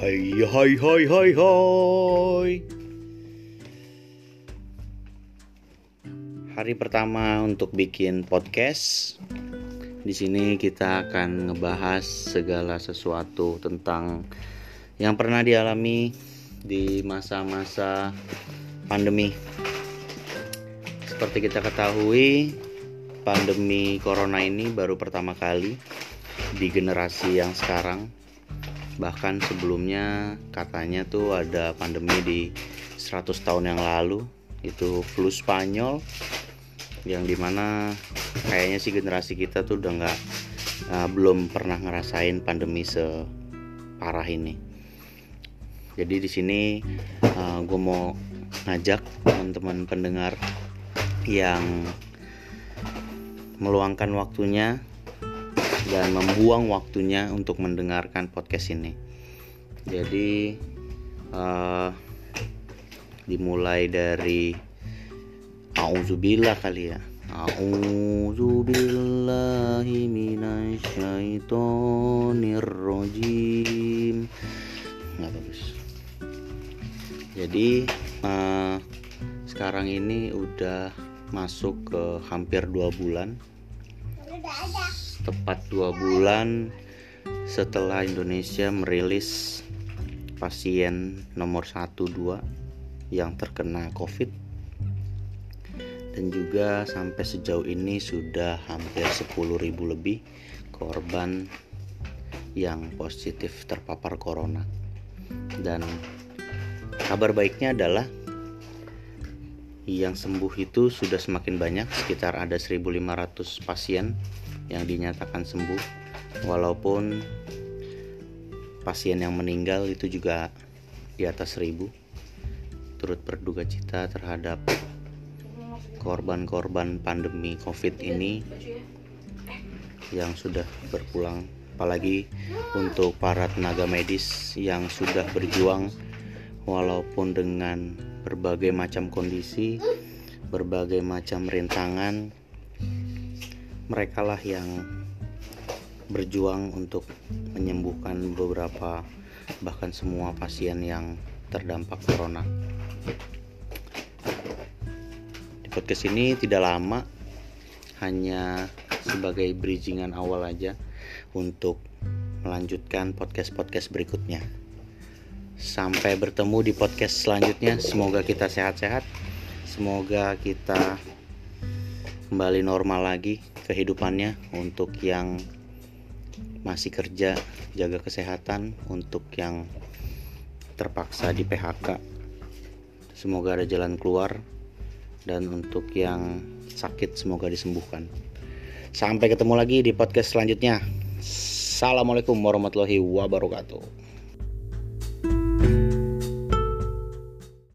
Hai hai hai hai hai. Hari pertama untuk bikin podcast. Di sini kita akan ngebahas segala sesuatu tentang yang pernah dialami di masa-masa pandemi. Seperti kita ketahui pandemi corona ini baru pertama kali di generasi yang sekarang bahkan sebelumnya katanya tuh ada pandemi di 100 tahun yang lalu. Itu flu Spanyol yang di mana kayaknya sih generasi kita tuh udah nggak uh, belum pernah ngerasain pandemi separah ini. Jadi di sini uh, gue mau ngajak teman-teman pendengar yang meluangkan waktunya dan membuang waktunya untuk mendengarkan podcast ini. Jadi uh, dimulai dari auzubillah kali ya. A'udzubillahi minasyaitonirrajim. Nggak bagus. Jadi uh, sekarang ini udah masuk ke hampir dua bulan tepat dua bulan setelah Indonesia merilis pasien nomor 1-2 yang terkena COVID. Dan juga sampai sejauh ini sudah hampir 10.000 lebih korban yang positif terpapar corona. Dan kabar baiknya adalah yang sembuh itu sudah semakin banyak sekitar ada 1500 pasien yang dinyatakan sembuh. Walaupun pasien yang meninggal itu juga di atas 1000 turut berduka cita terhadap korban-korban pandemi covid ini yang sudah berpulang. Apalagi untuk para tenaga medis yang sudah berjuang walaupun dengan berbagai macam kondisi berbagai macam rintangan mereka lah yang berjuang untuk menyembuhkan beberapa bahkan semua pasien yang terdampak corona. Di podcast ini tidak lama, hanya sebagai bridgingan awal aja untuk melanjutkan podcast-podcast berikutnya. Sampai bertemu di podcast selanjutnya. Semoga kita sehat-sehat. Semoga kita kembali normal lagi kehidupannya untuk yang masih kerja jaga kesehatan untuk yang terpaksa di PHK semoga ada jalan keluar dan untuk yang sakit semoga disembuhkan. Sampai ketemu lagi di podcast selanjutnya. Assalamualaikum warahmatullahi wabarakatuh